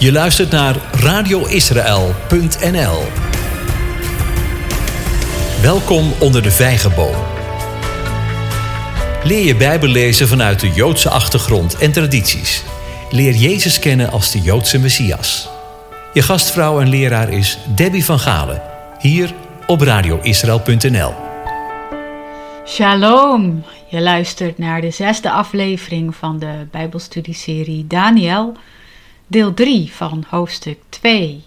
Je luistert naar radioisrael.nl. Welkom onder de vijgenboom. Leer je Bijbel lezen vanuit de Joodse achtergrond en tradities. Leer Jezus kennen als de Joodse Messias. Je gastvrouw en leraar is Debbie van Galen, hier op radioisrael.nl. Shalom, je luistert naar de zesde aflevering van de Bijbelstudieserie Daniel, deel 3 van hoofdstuk 2.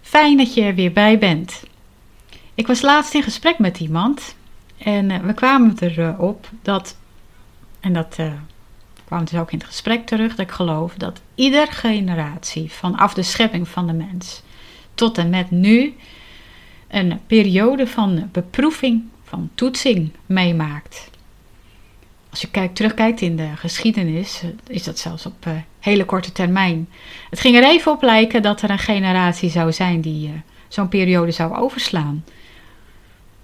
Fijn dat je er weer bij bent. Ik was laatst in gesprek met iemand en eh, we kwamen erop dat, en dat uh, kwam dus ook in het gesprek terug, dat ik geloof dat ieder generatie vanaf de schepping van de mens tot en met nu een periode van beproeving, van toetsing meemaakt. Als je kijkt, terugkijkt in de geschiedenis, is dat zelfs op hele korte termijn. Het ging er even op lijken dat er een generatie zou zijn die uh, zo'n periode zou overslaan.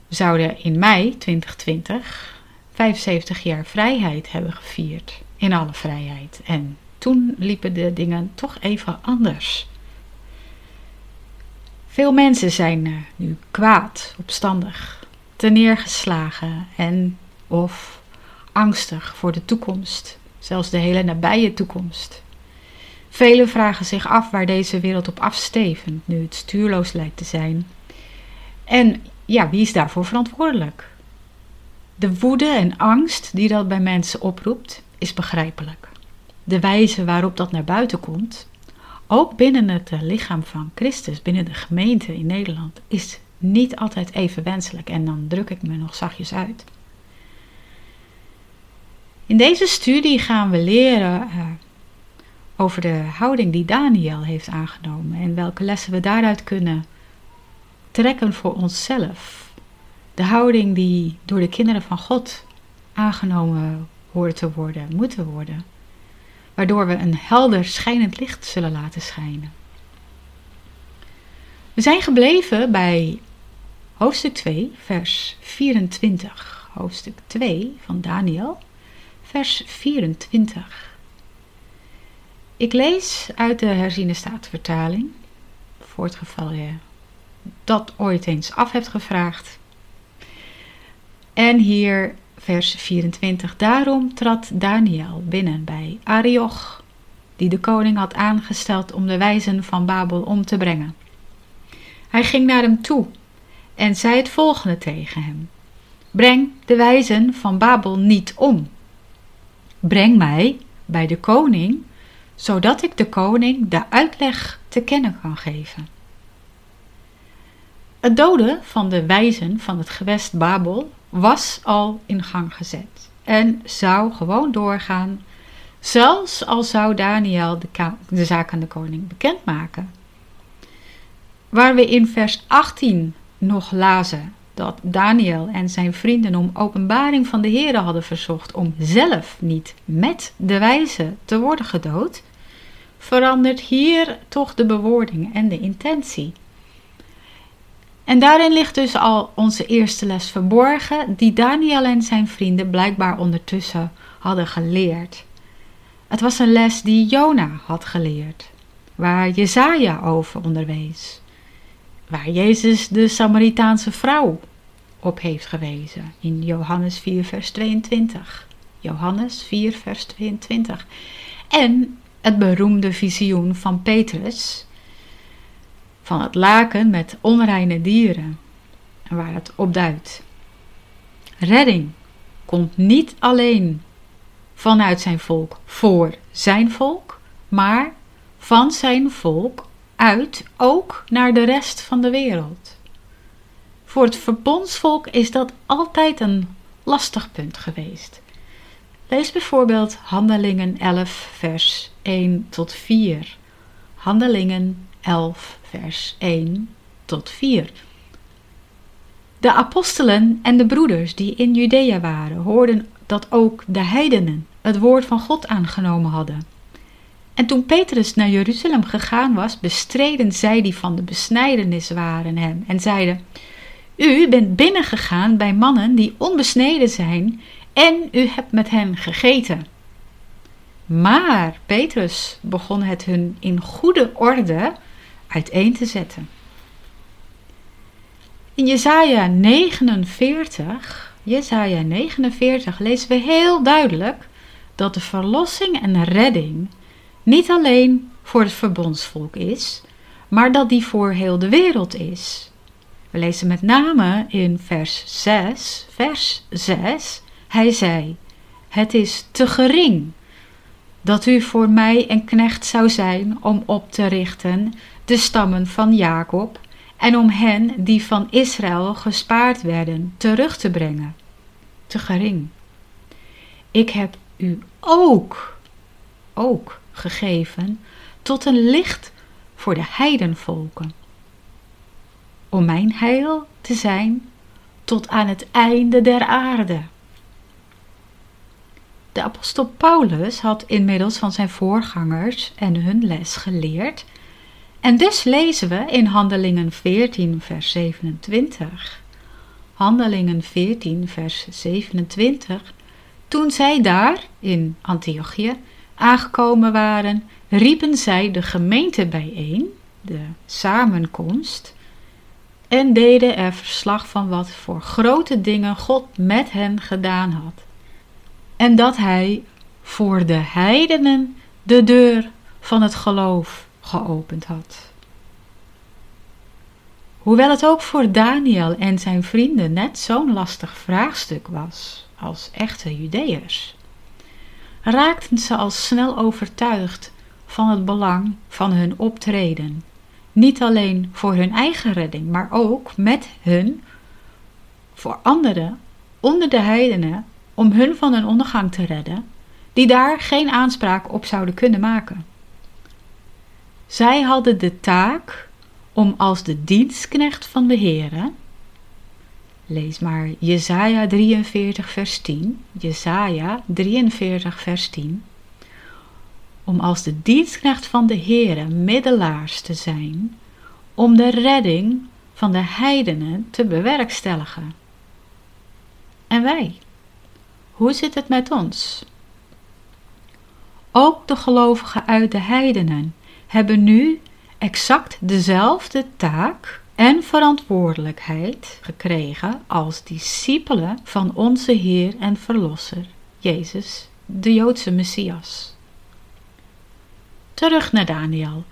We zouden in mei 2020 75 jaar vrijheid hebben gevierd. In alle vrijheid. En toen liepen de dingen toch even anders. Veel mensen zijn uh, nu kwaad, opstandig, neergeslagen en of angstig voor de toekomst, zelfs de hele nabije toekomst. Velen vragen zich af waar deze wereld op afstevend, nu het stuurloos lijkt te zijn. En ja, wie is daarvoor verantwoordelijk? De woede en angst die dat bij mensen oproept, is begrijpelijk. De wijze waarop dat naar buiten komt, ook binnen het lichaam van Christus, binnen de gemeente in Nederland, is niet altijd even wenselijk. En dan druk ik me nog zachtjes uit. In deze studie gaan we leren uh, over de houding die Daniel heeft aangenomen en welke lessen we daaruit kunnen trekken voor onszelf. De houding die door de kinderen van God aangenomen hoort te worden, moeten worden, waardoor we een helder schijnend licht zullen laten schijnen. We zijn gebleven bij hoofdstuk 2, vers 24. Hoofdstuk 2 van Daniel, vers 24. Ik lees uit de herziene staatvertaling, voor het geval je dat ooit eens af hebt gevraagd. En hier vers 24. Daarom trad Daniel binnen bij Arioch, die de koning had aangesteld om de wijzen van Babel om te brengen. Hij ging naar hem toe en zei het volgende tegen hem: Breng de wijzen van Babel niet om. Breng mij bij de koning, zodat ik de koning de uitleg te kennen kan geven. Het doden van de wijzen van het gewest Babel was al in gang gezet en zou gewoon doorgaan, zelfs al zou Daniel de, zaak aan de koning bekendmaken. Waar we in vers 18 nog lazen dat Daniel en zijn vrienden om openbaring van de Heere hadden verzocht om zelf niet met de wijze te worden gedood, verandert hier toch de bewoording en de intentie. En daarin ligt dus al onze eerste les verborgen, die Daniel en zijn vrienden blijkbaar ondertussen hadden geleerd. Het was een les die Jona had geleerd, waar Jezaja over onderwees waar Jezus de Samaritaanse vrouw op heeft gewezen in Johannes 4, vers 22. Johannes 4, vers 22. En het beroemde visioen van Petrus van het laken met onreine dieren, waar het op duidt. Redding komt niet alleen vanuit zijn volk voor zijn volk, maar van zijn volk uit ook naar de rest van de wereld. Voor het verbondsvolk is dat altijd een lastig punt geweest. Lees bijvoorbeeld Handelingen 11, vers 1 tot 4. Handelingen 11, vers 1 tot 4. De apostelen en de broeders die in Judea waren, hoorden dat ook de heidenen het woord van God aangenomen hadden. En toen Petrus naar Jeruzalem gegaan was, bestreden zij die van de besnijdenis waren hem en zeiden: U bent binnengegaan bij mannen die onbesneden zijn en u hebt met hen gegeten. Maar Petrus begon het hun in goede orde uiteen te zetten. In Jesaja 49, Jesaja 49 lezen we heel duidelijk dat de verlossing en redding niet alleen voor het verbondsvolk is, maar dat die voor heel de wereld is. We lezen met name in vers 6, vers 6, hij zei, het is te gering dat u voor mij een knecht zou zijn om op te richten de stammen van Jacob en om hen die van Israël gespaard werden terug te brengen. Te gering. Ik heb u ook, ook gegeven tot een licht voor de heidenvolken, om mijn heil te zijn tot aan het einde der aarde. De apostel Paulus had inmiddels van zijn voorgangers en hun les geleerd. En dus lezen we in Handelingen 14, vers 27. Handelingen 14, vers 27. Toen zij daar in Antiochië aangekomen waren, riepen zij de gemeente bijeen, de samenkomst, en deden er verslag van wat voor grote dingen God met hen gedaan had en dat hij voor de heidenen de deur van het geloof geopend had. Hoewel het ook voor Daniel en zijn vrienden net zo'n lastig vraagstuk was als echte Judeërs, raakten ze al snel overtuigd van het belang van hun optreden, niet alleen voor hun eigen redding, maar ook met hun voor anderen onder de heidenen om hun van een ondergang te redden, die daar geen aanspraak op zouden kunnen maken. Zij hadden de taak om als de dienstknecht van de Heere, lees maar Jesaja 43 vers 10, Jesaja 43 vers 10, om als de dienstknecht van de Heere middelaars te zijn, om de redding van de heidenen te bewerkstelligen. En wij? Hoe zit het met ons? Ook de gelovigen uit de heidenen hebben nu exact dezelfde taak en verantwoordelijkheid gekregen als discipelen van onze Heer en Verlosser, Jezus, de Joodse Messias. Terug naar Daniel.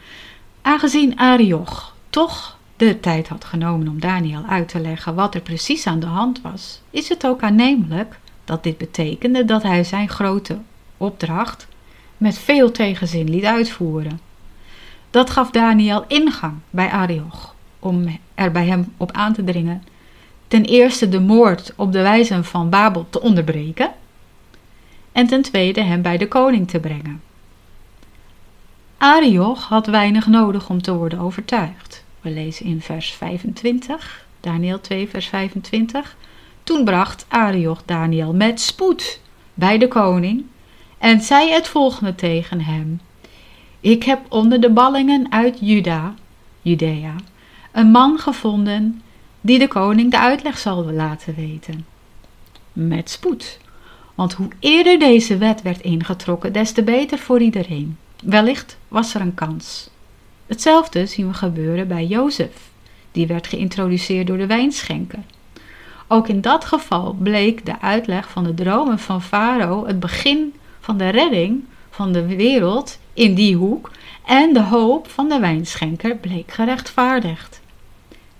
Aangezien Arioch toch de tijd had genomen om Daniel uit te leggen wat er precies aan de hand was, is het ook aannemelijk dat dit betekende dat hij zijn grote opdracht met veel tegenzin liet uitvoeren. Dat gaf Daniel ingang bij Arioch om er bij hem op aan te dringen. Ten eerste de moord op de wijzen van Babel te onderbreken en ten tweede hem bij de koning te brengen. Arioch had weinig nodig om te worden overtuigd. We lezen in vers 25, Daniel 2, vers 25. Toen bracht Arioch Daniel met spoed bij de koning en zei het volgende tegen hem. Ik heb onder de ballingen uit Juda, Judea, een man gevonden die de koning de uitleg zal laten weten. Met spoed, want hoe eerder deze wet werd ingetrokken, des te beter voor iedereen. Wellicht was er een kans. Hetzelfde zien we gebeuren bij Jozef. Die werd geïntroduceerd door de wijnschenker. Ook in dat geval bleek de uitleg van de dromen van Farao het begin van de redding van de wereld in die hoek en de hoop van de wijnschenker bleek gerechtvaardigd.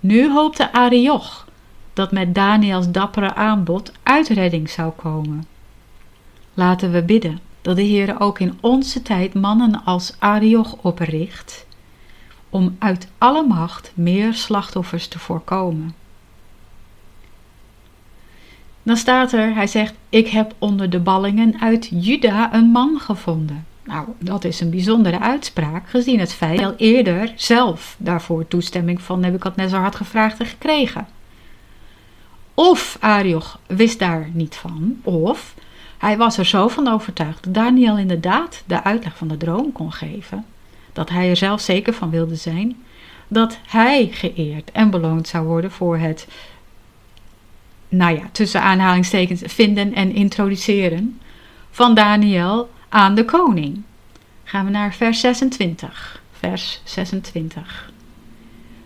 Nu hoopte Arioch dat met Daniels dappere aanbod uitredding zou komen. Laten we bidden dat de Heer ook in onze tijd mannen als Arioch opricht, om uit alle macht meer slachtoffers te voorkomen. Dan staat er, hij zegt, ik heb onder de ballingen uit Juda een man gevonden. Nou, dat is een bijzondere uitspraak, gezien het feit dat hij eerder zelf daarvoor toestemming van Nebuchadnezzar had gevraagd en gekregen. Of Arioch wist daar niet van, of hij was er zo van overtuigd dat Daniel inderdaad de uitleg van de droom kon geven, dat hij er zelf zeker van wilde zijn, dat hij geëerd en beloond zou worden voor het nou ja, tussen aanhalingstekens vinden en introduceren van Daniel aan de koning. Gaan we naar vers 26. Vers 26.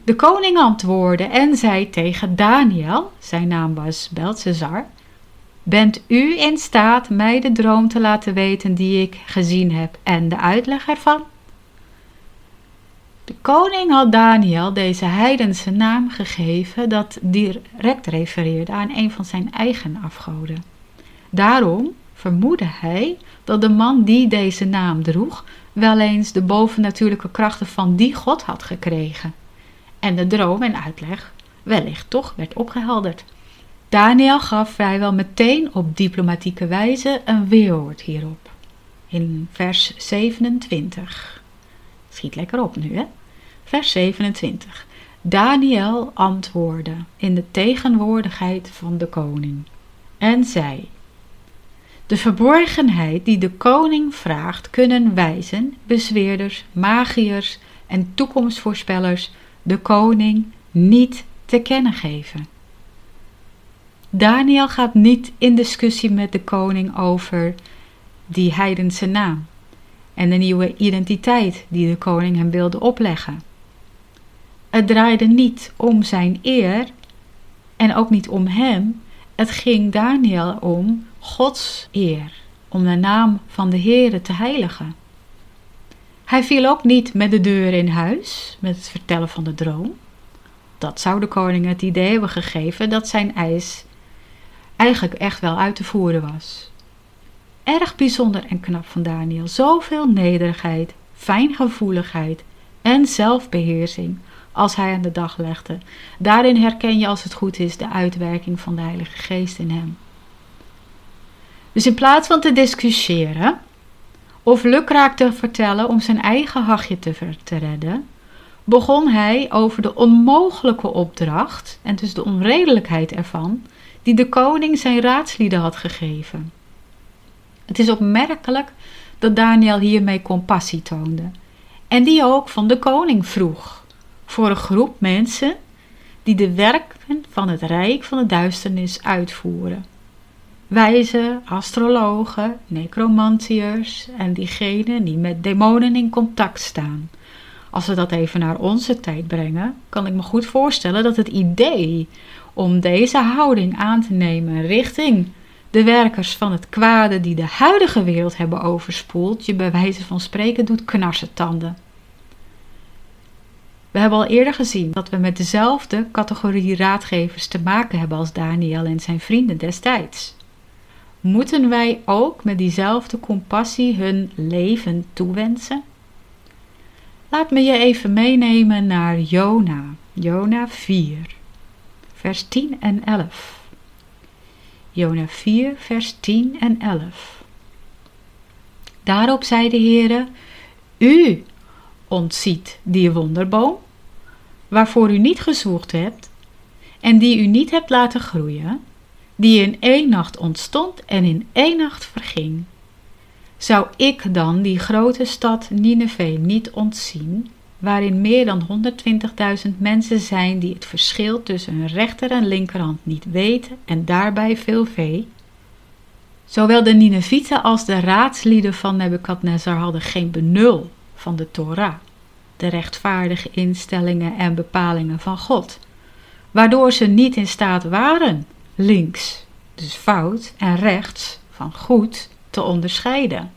De koning antwoordde en zei tegen Daniel, zijn naam was Beltesar, Bent u in staat mij de droom te laten weten die ik gezien heb en de uitleg ervan? De koning had Daniel deze heidense naam gegeven dat direct refereerde aan een van zijn eigen afgoden. Daarom vermoedde hij dat de man die deze naam droeg wel eens de bovennatuurlijke krachten van die god had gekregen. En de droom en uitleg wellicht toch werd opgehelderd. Daniel gaf vrijwel meteen op diplomatieke wijze een weerwoord hierop. In vers 27. Schiet lekker op nu, hè? Vers 27. Daniel antwoordde in de tegenwoordigheid van de koning en zei: De verborgenheid die de koning vraagt, kunnen wijzen, bezweerders, magiërs en toekomstvoorspellers de koning niet te kennen geven. Daniel gaat niet in discussie met de koning over die heidense naam en de nieuwe identiteit die de koning hem wilde opleggen. Het draaide niet om zijn eer en ook niet om hem. Het ging Daniel om Gods eer, om de naam van de Heere te heiligen. Hij viel ook niet met de deur in huis met het vertellen van de droom. Dat zou de koning het idee hebben gegeven dat zijn eis eigenlijk echt wel uit te voeren was. Erg bijzonder en knap van Daniel. Zoveel nederigheid, fijngevoeligheid en zelfbeheersing als hij aan de dag legde. Daarin herken je als het goed is de uitwerking van de Heilige Geest in hem. Dus in plaats van te discussiëren of lukraak te vertellen om zijn eigen hachje te, te redden, begon hij over de onmogelijke opdracht en dus de onredelijkheid ervan die de koning zijn raadslieden had gegeven. Het is opmerkelijk dat Daniel hiermee compassie toonde en die ook van de koning vroeg voor een groep mensen die de werken van het rijk van de duisternis uitvoeren. Wijzen, astrologen, necromantiërs en diegenen die met demonen in contact staan. Als we dat even naar onze tijd brengen, kan ik me goed voorstellen dat het idee om deze houding aan te nemen richting de werkers van het kwade die de huidige wereld hebben overspoeld, je bij wijze van spreken doet knarsen tanden. We hebben al eerder gezien dat we met dezelfde categorie raadgevers te maken hebben als Daniel en zijn vrienden destijds. Moeten wij ook met diezelfde compassie hun leven toewensen? Laat me je even meenemen naar Jona, Jona 4, vers 10 en 11. Jona 4, vers 10 en 11. Daarop zei de Heere, U ontziet die wonderboom, waarvoor u niet gezocht hebt en die u niet hebt laten groeien, die in één nacht ontstond en in één nacht verging. Zou ik dan die grote stad Nineveh niet ontzien, waarin meer dan 120.000 mensen zijn die het verschil tussen hun rechter en linkerhand niet weten en daarbij veel vee? Zowel de Ninevieten als de raadslieden van Nebukadnezar hadden geen benul van de Torah, de rechtvaardige instellingen en bepalingen van God, waardoor ze niet in staat waren links, dus fout, en rechts, van goed, te onderscheiden.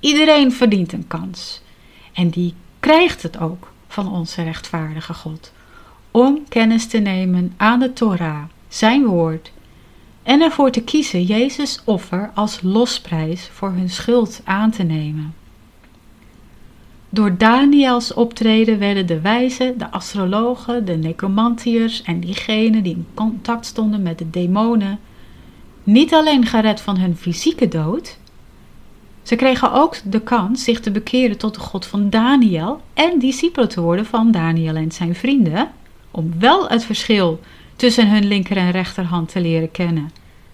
Iedereen verdient een kans en die krijgt het ook van onze rechtvaardige God om kennis te nemen aan de Torah, zijn woord, en ervoor te kiezen Jezus offer als losprijs voor hun schuld aan te nemen. Door Daniels optreden werden de wijzen, de astrologen, de necromantiërs en diegenen die in contact stonden met de demonen niet alleen gered van hun fysieke dood, ze kregen ook de kans zich te bekeren tot de God van Daniel en discipelen te worden van Daniel en zijn vrienden, om wel het verschil tussen hun linker en rechterhand te leren kennen,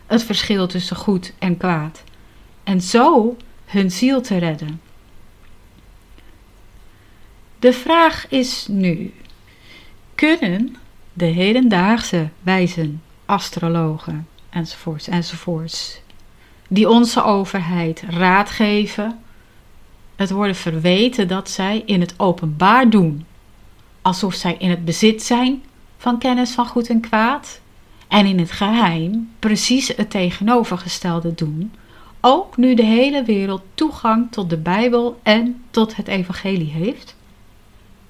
het verschil tussen goed en kwaad, en zo hun ziel te redden. De vraag is nu: kunnen de hedendaagse wijzen, astrologen enzovoorts enzovoorts die onze overheid raad geven, het worden verweten dat zij in het openbaar doen, alsof zij in het bezit zijn van kennis van goed en kwaad, en in het geheim precies het tegenovergestelde doen, ook nu de hele wereld toegang tot de Bijbel en tot het Evangelie heeft?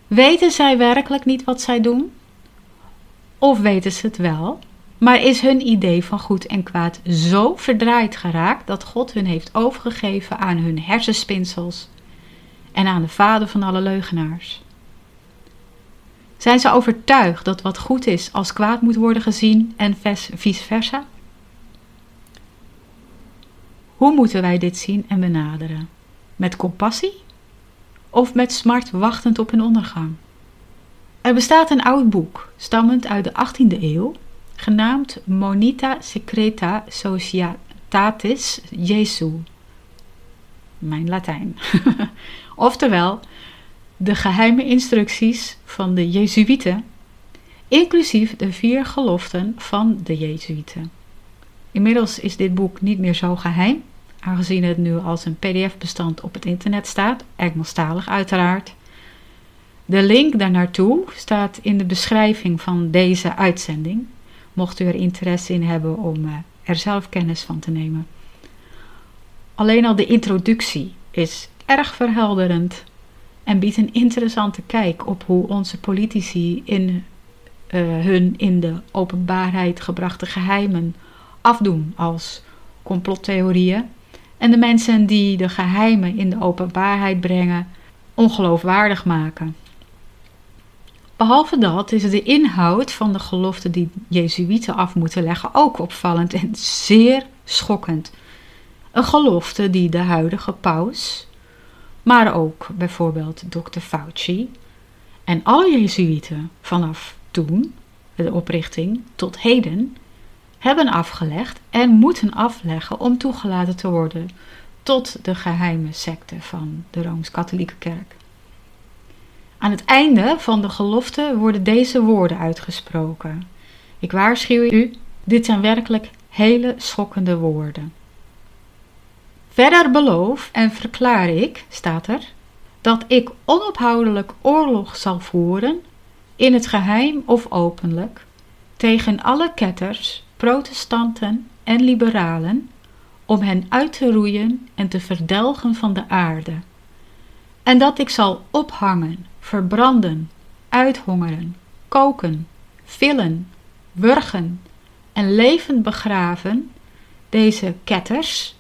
Weten zij werkelijk niet wat zij doen? Of weten ze het wel, maar is hun idee van goed en kwaad zo verdraaid geraakt dat God hun heeft overgegeven aan hun hersenspinsels en aan de vader van alle leugenaars? Zijn ze overtuigd dat wat goed is als kwaad moet worden gezien en vice versa? Hoe moeten wij dit zien en benaderen? Met compassie? Of met smart wachtend op een ondergang? Er bestaat een oud boek, stammend uit de 18e eeuw, genaamd Monita Secreta Societatis Jesu. Mijn Latijn. Oftewel, de geheime instructies van de Jezuïeten, inclusief de vier geloften van de Jezuïeten. Inmiddels is dit boek niet meer zo geheim, aangezien het nu als een PDF-bestand op het internet staat, Engelstalig uiteraard. De link daarnaartoe staat in de beschrijving van deze uitzending, mocht u er interesse in hebben om eh, er zelf kennis van te nemen. Alleen al de introductie is erg verhelderend en biedt een interessante kijk op hoe onze politici in uh, hun in de openbaarheid gebrachte geheimen afdoen als complottheorieën en de mensen die de geheimen in de openbaarheid brengen ongeloofwaardig maken. Behalve dat is de inhoud van de gelofte die Jezuïeten af moeten leggen ook opvallend en zeer schokkend. Een gelofte die de huidige paus, maar ook bijvoorbeeld Dr. Fauci en alle Jezuïeten vanaf toen, de oprichting, tot heden, hebben afgelegd en moeten afleggen om toegelaten te worden tot de geheime secte van de Rooms-Katholieke Kerk. Aan het einde van de gelofte worden deze woorden uitgesproken. Ik waarschuw u, dit zijn werkelijk hele schokkende woorden. Verder beloof en verklaar ik, staat er, dat ik onophoudelijk oorlog zal voeren, in het geheim of openlijk, tegen alle ketters, protestanten en liberalen, om hen uit te roeien en te verdelgen van de aarde. En dat ik zal ophangen, verbranden, uithongeren, koken, villen, wurgen en levend begraven, deze ketters,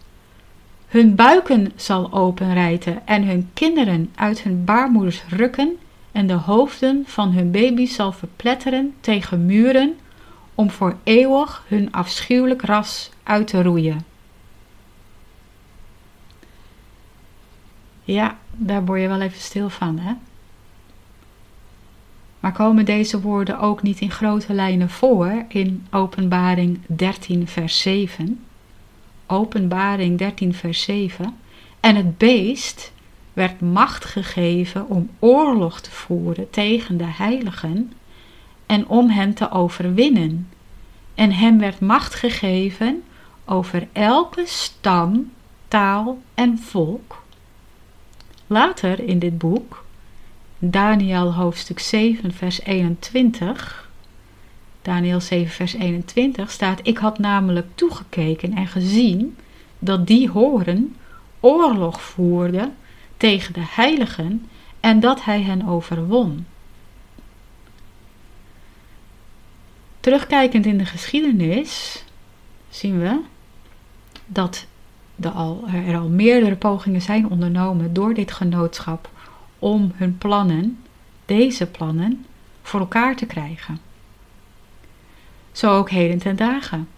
hun buiken zal openrijten en hun kinderen uit hun baarmoeders rukken en de hoofden van hun baby's zal verpletteren tegen muren om voor eeuwig hun afschuwelijk ras uit te roeien. Ja, daar word je wel even stil van, hè? Maar komen deze woorden ook niet in grote lijnen voor in Openbaring 13, vers 7? Openbaring 13, vers 7. En het beest werd macht gegeven om oorlog te voeren tegen de heiligen en om hen te overwinnen. En hem werd macht gegeven over elke stam, taal en volk. Later in dit boek, Daniel hoofdstuk 7, vers 21. Daniel 7, vers 21 staat: Ik had namelijk toegekeken en gezien dat die horen oorlog voerde tegen de heiligen en dat hij hen overwon. Terugkijkend in de geschiedenis zien we dat al, er al meerdere pogingen zijn ondernomen door dit genootschap om hun plannen, deze plannen, voor elkaar te krijgen. Zo ook heden ten dagen.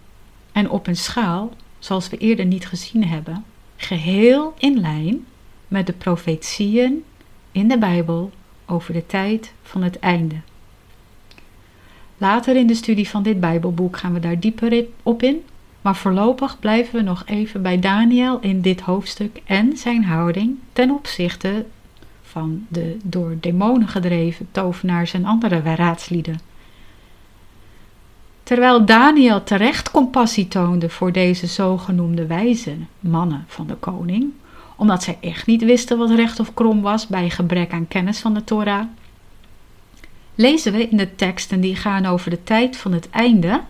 En op een schaal, zoals we eerder niet gezien hebben, geheel in lijn met de profetieën in de Bijbel over de tijd van het einde. Later in de studie van dit Bijbelboek gaan we daar dieper op in, maar voorlopig blijven we nog even bij Daniel in dit hoofdstuk en zijn houding ten opzichte van de door demonen gedreven tovenaars en andere raadslieden. Terwijl Daniel terecht compassie toonde voor deze zogenoemde wijze mannen van de koning, omdat zij echt niet wisten wat recht of krom was bij gebrek aan kennis van de Torah, lezen we in de teksten die gaan over de tijd van het einde.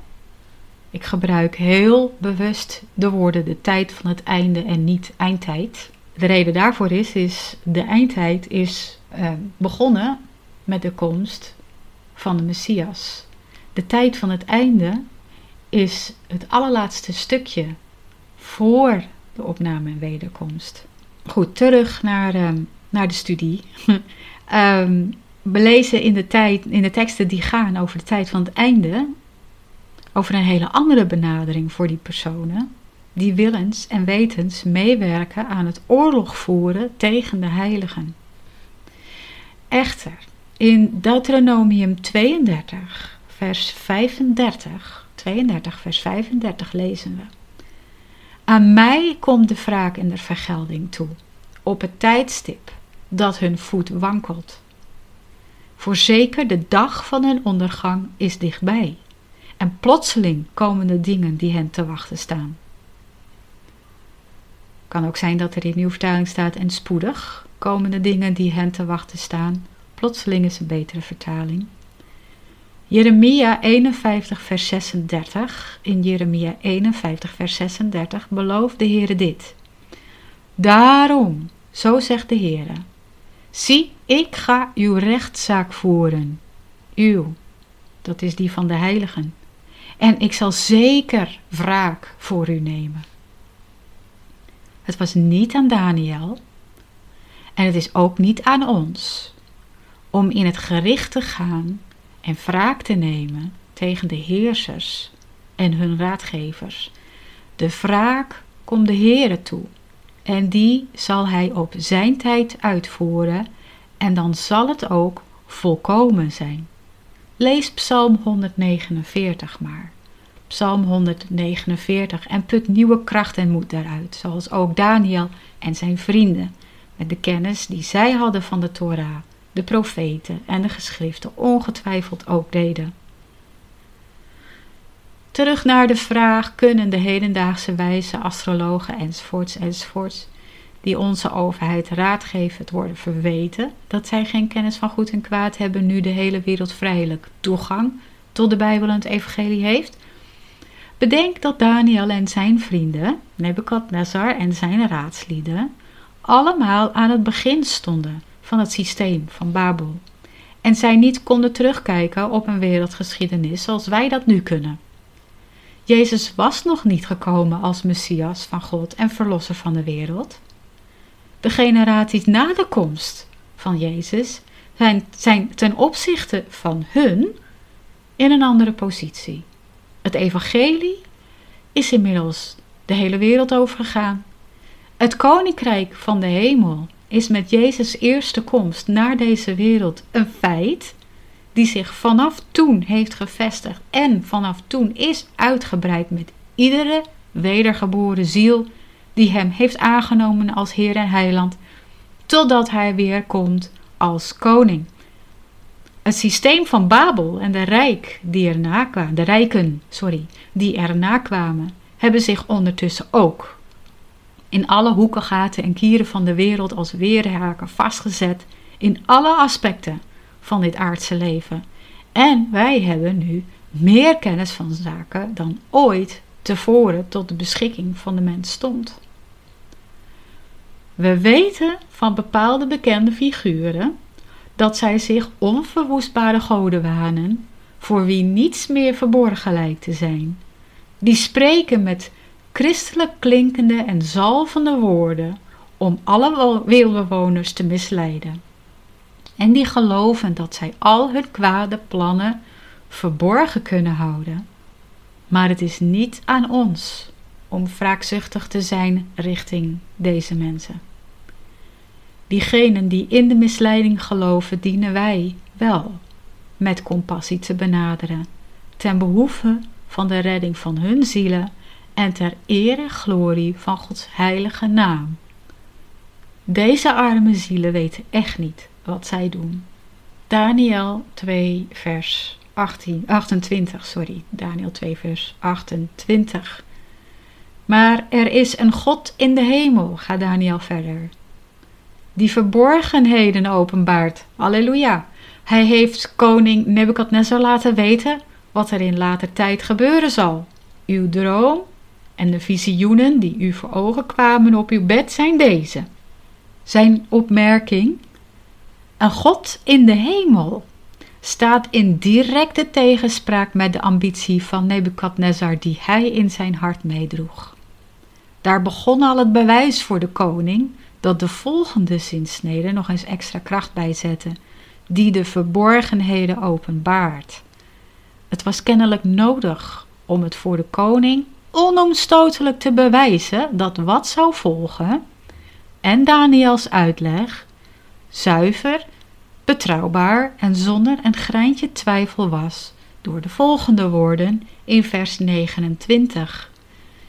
Ik gebruik heel bewust de woorden de tijd van het einde en niet eindtijd. De reden daarvoor is, is de eindtijd is eh, begonnen met de komst van de Messias. De tijd van het einde is het allerlaatste stukje voor de opname en wederkomst. Goed, terug naar, uh, naar de studie. um, we lezen in de, tijd, in de teksten die gaan over de tijd van het einde, over een hele andere benadering voor die personen, die willens en wetens meewerken aan het oorlog voeren tegen de heiligen. Echter, in Deuteronomium 32, vers 35, 32, vers 35 lezen we. Aan mij komt de wraak en de vergelding toe, op het tijdstip dat hun voet wankelt. Voorzeker de dag van hun ondergang is dichtbij, en plotseling komen de dingen die hen te wachten staan. Kan ook zijn dat er in nieuwe vertaling staat en spoedig komen de dingen die hen te wachten staan. Plotseling is een betere vertaling. Jeremia 51 vers 36. In Jeremia 51 vers 36 belooft de Heere dit. Daarom, zo zegt de Heere, zie, ik ga uw rechtszaak voeren. Uw, dat is die van de heiligen. En ik zal zeker wraak voor u nemen. Het was niet aan Daniel en het is ook niet aan ons om in het gericht te gaan en wraak te nemen tegen de heersers en hun raadgevers. De wraak komt de Heere toe en die zal hij op zijn tijd uitvoeren en dan zal het ook volkomen zijn. Lees Psalm 149 maar. Psalm 149 en put nieuwe kracht en moed daaruit, zoals ook Daniel en zijn vrienden, met de kennis die zij hadden van de Torah, de profeten en de geschriften ongetwijfeld ook deden. Terug naar de vraag: kunnen de hedendaagse wijze astrologen enzovoorts enzovoorts, die onze overheid raad geven, het worden verweten dat zij geen kennis van goed en kwaad hebben, nu de hele wereld vrijelijk toegang tot de Bijbel en het Evangelie heeft? Bedenk dat Daniel en zijn vrienden, Nebukadnezar en zijn raadslieden, allemaal aan het begin stonden van het systeem van Babel. En zij niet konden terugkijken op een wereldgeschiedenis zoals wij dat nu kunnen. Jezus was nog niet gekomen als Messias van God en Verlosser van de wereld. De generaties na de komst van Jezus zijn, zijn ten opzichte van hun in een andere positie. Het evangelie is inmiddels de hele wereld overgegaan. Het koninkrijk van de hemel is met Jezus' eerste komst naar deze wereld een feit die zich vanaf toen heeft gevestigd en vanaf toen is uitgebreid met iedere wedergeboren ziel die hem heeft aangenomen als Heer en Heiland, totdat hij weer komt als koning. Het systeem van Babel en de rijk die erna kwamen, de rijken, sorry, die erna kwamen, hebben zich ondertussen ook in alle hoeken, gaten en kieren van de wereld als weerhaken vastgezet in alle aspecten van dit aardse leven. En wij hebben nu meer kennis van zaken dan ooit tevoren tot de beschikking van de mens stond. We weten van bepaalde bekende figuren dat zij zich onverwoestbare goden wanen, voor wie niets meer verborgen lijkt te zijn. Die spreken met christelijk klinkende en zalvende woorden om alle wereldbewoners te misleiden. En die geloven dat zij al hun kwade plannen verborgen kunnen houden. Maar het is niet aan ons om wraakzuchtig te zijn richting deze mensen. Diegenen die in de misleiding geloven, dienen wij wel met compassie te benaderen, ten behoeve van de redding van hun zielen en ter eer en glorie van Gods heilige naam. Deze arme zielen weten echt niet wat zij doen. Daniel 2, vers 18, 28, sorry, Daniel 2 vers 28. Maar er is een God in de hemel, gaat Daniel verder, die verborgenheden openbaart. Halleluja. Hij heeft koning Nebukadnezar laten weten wat er in later tijd gebeuren zal. Uw droom en de visioenen die u voor ogen kwamen op uw bed zijn deze. Zijn opmerking: Een God in de hemel staat in directe tegenspraak met de ambitie van Nebukadnezar die hij in zijn hart meedroeg. Daar begon al het bewijs voor de koning dat de volgende zinsnede nog eens extra kracht bijzette, die de verborgenheden openbaart. Het was kennelijk nodig om het voor de koning onomstotelijk te bewijzen dat wat zou volgen en Daniels uitleg zuiver, betrouwbaar en zonder een greintje twijfel was door de volgende woorden in vers 29.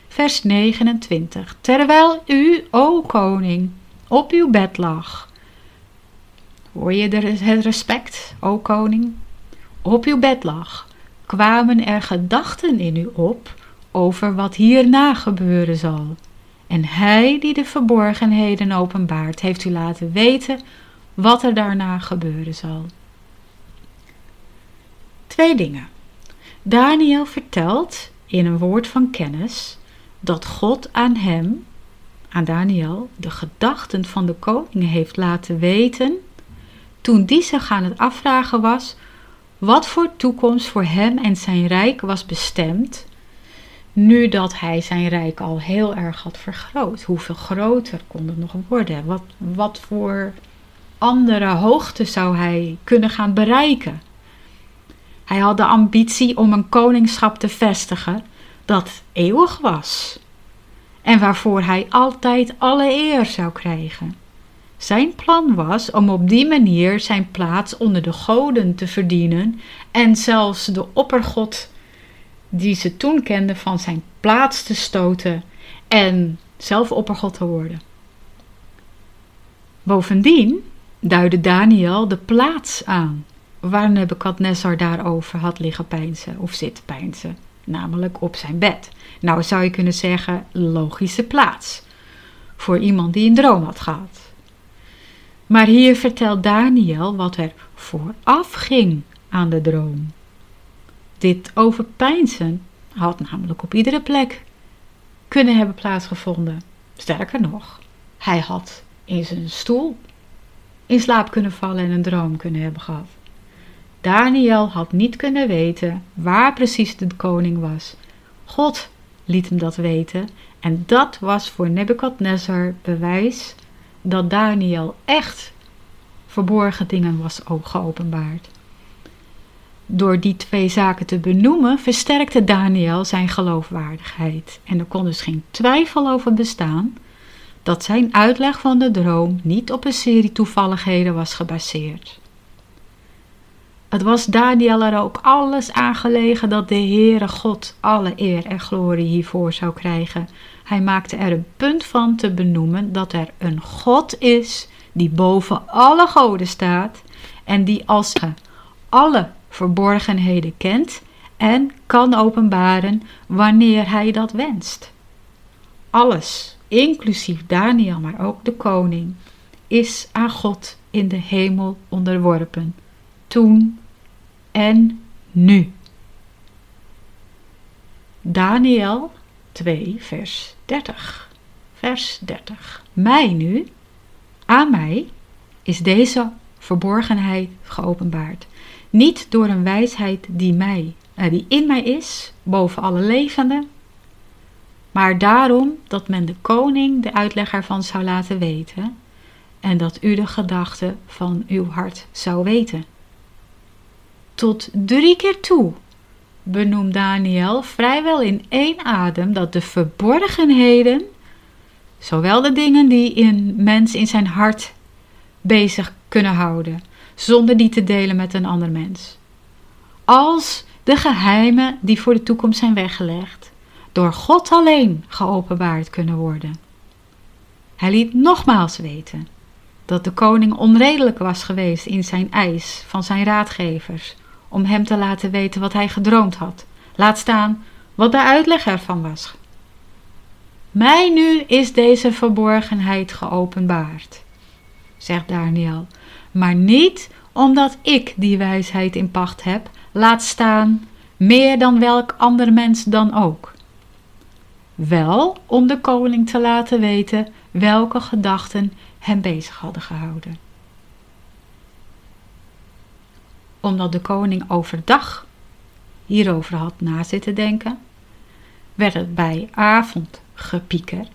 Vers 29. Terwijl u, o koning, op uw bed lag. Hoor je het respect, o koning? Op uw bed lag, kwamen er gedachten in u op over wat hierna gebeuren zal. En hij die de verborgenheden openbaart, heeft u laten weten wat er daarna gebeuren zal. Twee dingen. Daniel vertelt in een woord van kennis dat God aan hem, aan Daniel, de gedachten van de koning heeft laten weten toen die zich aan het afvragen was wat voor toekomst voor hem en zijn rijk was bestemd nu dat hij zijn rijk al heel erg had vergroot. Hoeveel groter kon het nog worden? Wat, wat voor andere hoogte zou hij kunnen gaan bereiken? Hij had de ambitie om een koningschap te vestigen dat eeuwig was en waarvoor hij altijd alle eer zou krijgen. Zijn plan was om op die manier zijn plaats onder de goden te verdienen en zelfs de oppergod die ze toen kenden van zijn plaats te stoten en zelf oppergod te worden. Bovendien duidde Daniel de plaats aan waar Nebukadnezar daarover had liggen peinzen of zitten peinzen, namelijk op zijn bed. Nou zou je kunnen zeggen, logische plaats voor iemand die een droom had gehad. Maar hier vertelt Daniel wat er vooraf ging aan de droom. Dit overpeinzen had namelijk op iedere plek kunnen hebben plaatsgevonden. Sterker nog, hij had in zijn stoel in slaap kunnen vallen en een droom kunnen hebben gehad. Daniel had niet kunnen weten waar precies de koning was. God liet hem dat weten en dat was voor Nebukadnezar bewijs dat Daniel echt verborgen dingen was geopenbaard. Door die twee zaken te benoemen, versterkte Daniel zijn geloofwaardigheid. En er kon dus geen twijfel over bestaan dat zijn uitleg van de droom niet op een serie toevalligheden was gebaseerd. Het was Daniel er ook alles aangelegen dat de Heere God alle eer en glorie hiervoor zou krijgen. Hij maakte er een punt van te benoemen dat er een God is die boven alle goden staat en die als alle verborgenheden kent en kan openbaren wanneer hij dat wenst. Alles, inclusief Daniel, maar ook de koning, is aan God in de hemel onderworpen, toen en nu. Daniel 2, vers 30. Vers 30. Mij nu, aan mij, is deze verborgenheid geopenbaard. Niet door een wijsheid die, mij, uh, die in mij is, boven alle levenden, maar daarom dat men de koning de uitleg ervan zou laten weten en dat u de gedachten van uw hart zou weten. Tot drie keer toe benoemt Daniel vrijwel in één adem dat de verborgenheden, zowel de dingen die een mens in zijn hart bezig kunnen houden, zonder die te delen met een ander mens. Als de geheimen die voor de toekomst zijn weggelegd, door God alleen geopenbaard kunnen worden. Hij liet nogmaals weten dat de koning onredelijk was geweest in zijn eis van zijn raadgevers om hem te laten weten wat hij gedroomd had. Laat staan wat de uitleg ervan was. Mij nu is deze verborgenheid geopenbaard, zegt Daniel, maar niet omdat ik die wijsheid in pacht heb, laat staan meer dan welk ander mens dan ook. Wel om de koning te laten weten welke gedachten hem bezig hadden gehouden. Omdat de koning overdag hierover had na zitten denken, werd het bij avond gepieker.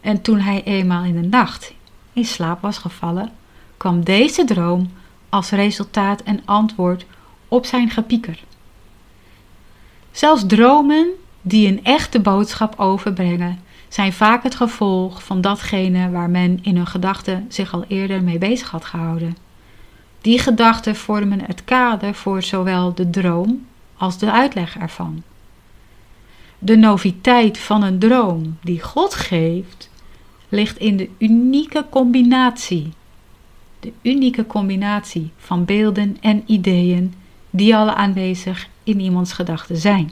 En toen hij eenmaal in de nacht in slaap was gevallen, kwam deze droom als resultaat en antwoord op zijn gepieker. Zelfs dromen die een echte boodschap overbrengen, zijn vaak het gevolg van datgene waar men in hun gedachten zich al eerder mee bezig had gehouden. Die gedachten vormen het kader voor zowel de droom als de uitleg ervan. De noviteit van een droom die God geeft, ligt in de unieke combinatie. De unieke combinatie van beelden en ideeën die al aanwezig in iemands gedachten zijn.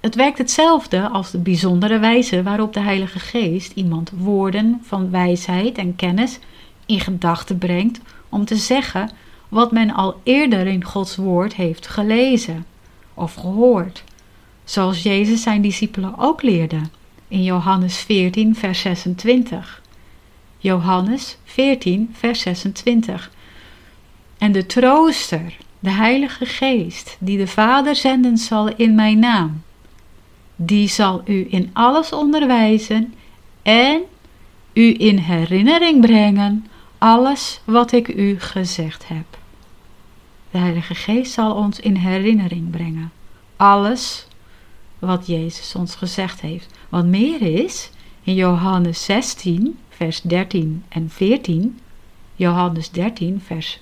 Het werkt hetzelfde als de bijzondere wijze waarop de Heilige Geest iemand woorden van wijsheid en kennis in gedachten brengt om te zeggen wat men al eerder in Gods woord heeft gelezen of gehoord, zoals Jezus zijn discipelen ook leerde in Johannes 14, vers 26. Johannes 14, vers 26. En de trooster, de Heilige Geest, die de Vader zenden zal in mijn naam, die zal u in alles onderwijzen en u in herinnering brengen alles wat ik u gezegd heb. De Heilige Geest zal ons in herinnering brengen. Alles wat Jezus ons gezegd heeft. Wat meer is, in Johannes 16, vers 13 en 14, Johannes 13, vers,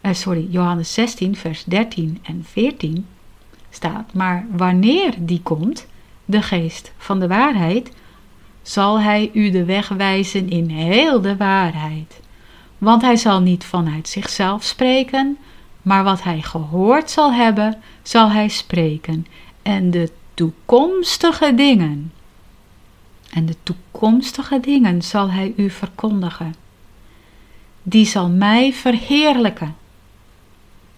eh, sorry, Johannes 16, vers 13 en 14 staat, maar wanneer die komt, de geest van de waarheid, zal hij u de weg wijzen in heel de waarheid. Want hij zal niet vanuit zichzelf spreken, maar wat hij gehoord zal hebben, zal hij spreken. En de toekomstige dingen, en de toekomstige dingen zal hij u verkondigen. Die zal mij verheerlijken,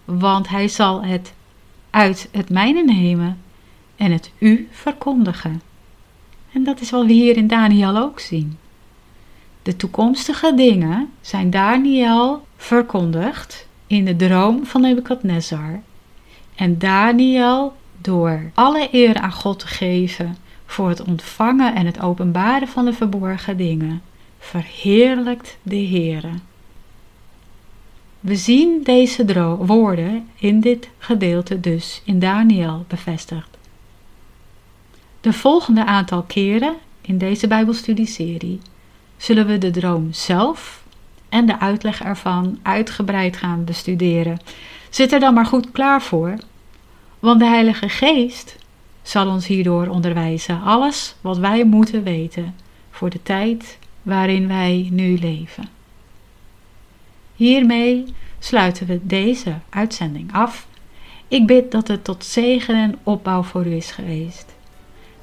want hij zal het uit het mijne nemen en het u verkondigen. En dat is wat we hier in Daniel ook zien. De toekomstige dingen zijn Daniel verkondigd in de droom van Nebukadnezar. En Daniel, door alle eer aan God te geven voor het ontvangen en het openbaren van de verborgen dingen, verheerlijkt de Heere. We zien deze woorden in dit gedeelte dus in Daniel bevestigd. De volgende aantal keren in deze Bijbelstudieserie zullen we de droom zelf en de uitleg ervan uitgebreid gaan bestuderen. Zit er dan maar goed klaar voor, want de Heilige Geest zal ons hierdoor onderwijzen alles wat wij moeten weten voor de tijd waarin wij nu leven. Hiermee sluiten we deze uitzending af. Ik bid dat het tot zegen en opbouw voor u is geweest.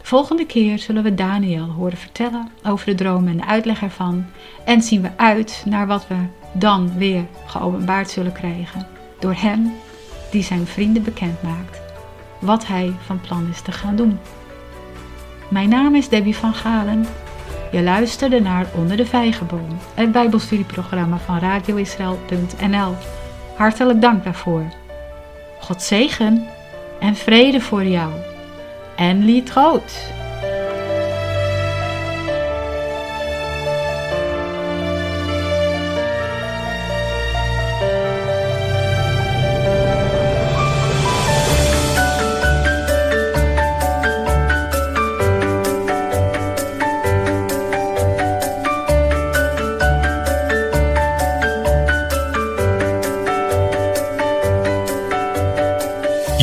De volgende keer zullen we Daniel horen vertellen over de droom en de uitleg ervan en zien we uit naar wat we dan weer geopenbaard zullen krijgen door hem die zijn vrienden bekend maakt wat hij van plan is te gaan doen. Mijn naam is Debbie van Galen. Je luisterde naar Onder de Vijgenboom, het Bijbelstudieprogramma van radioisrael.nl. Hartelijk dank daarvoor. God zegen en vrede voor jou. En lied groot.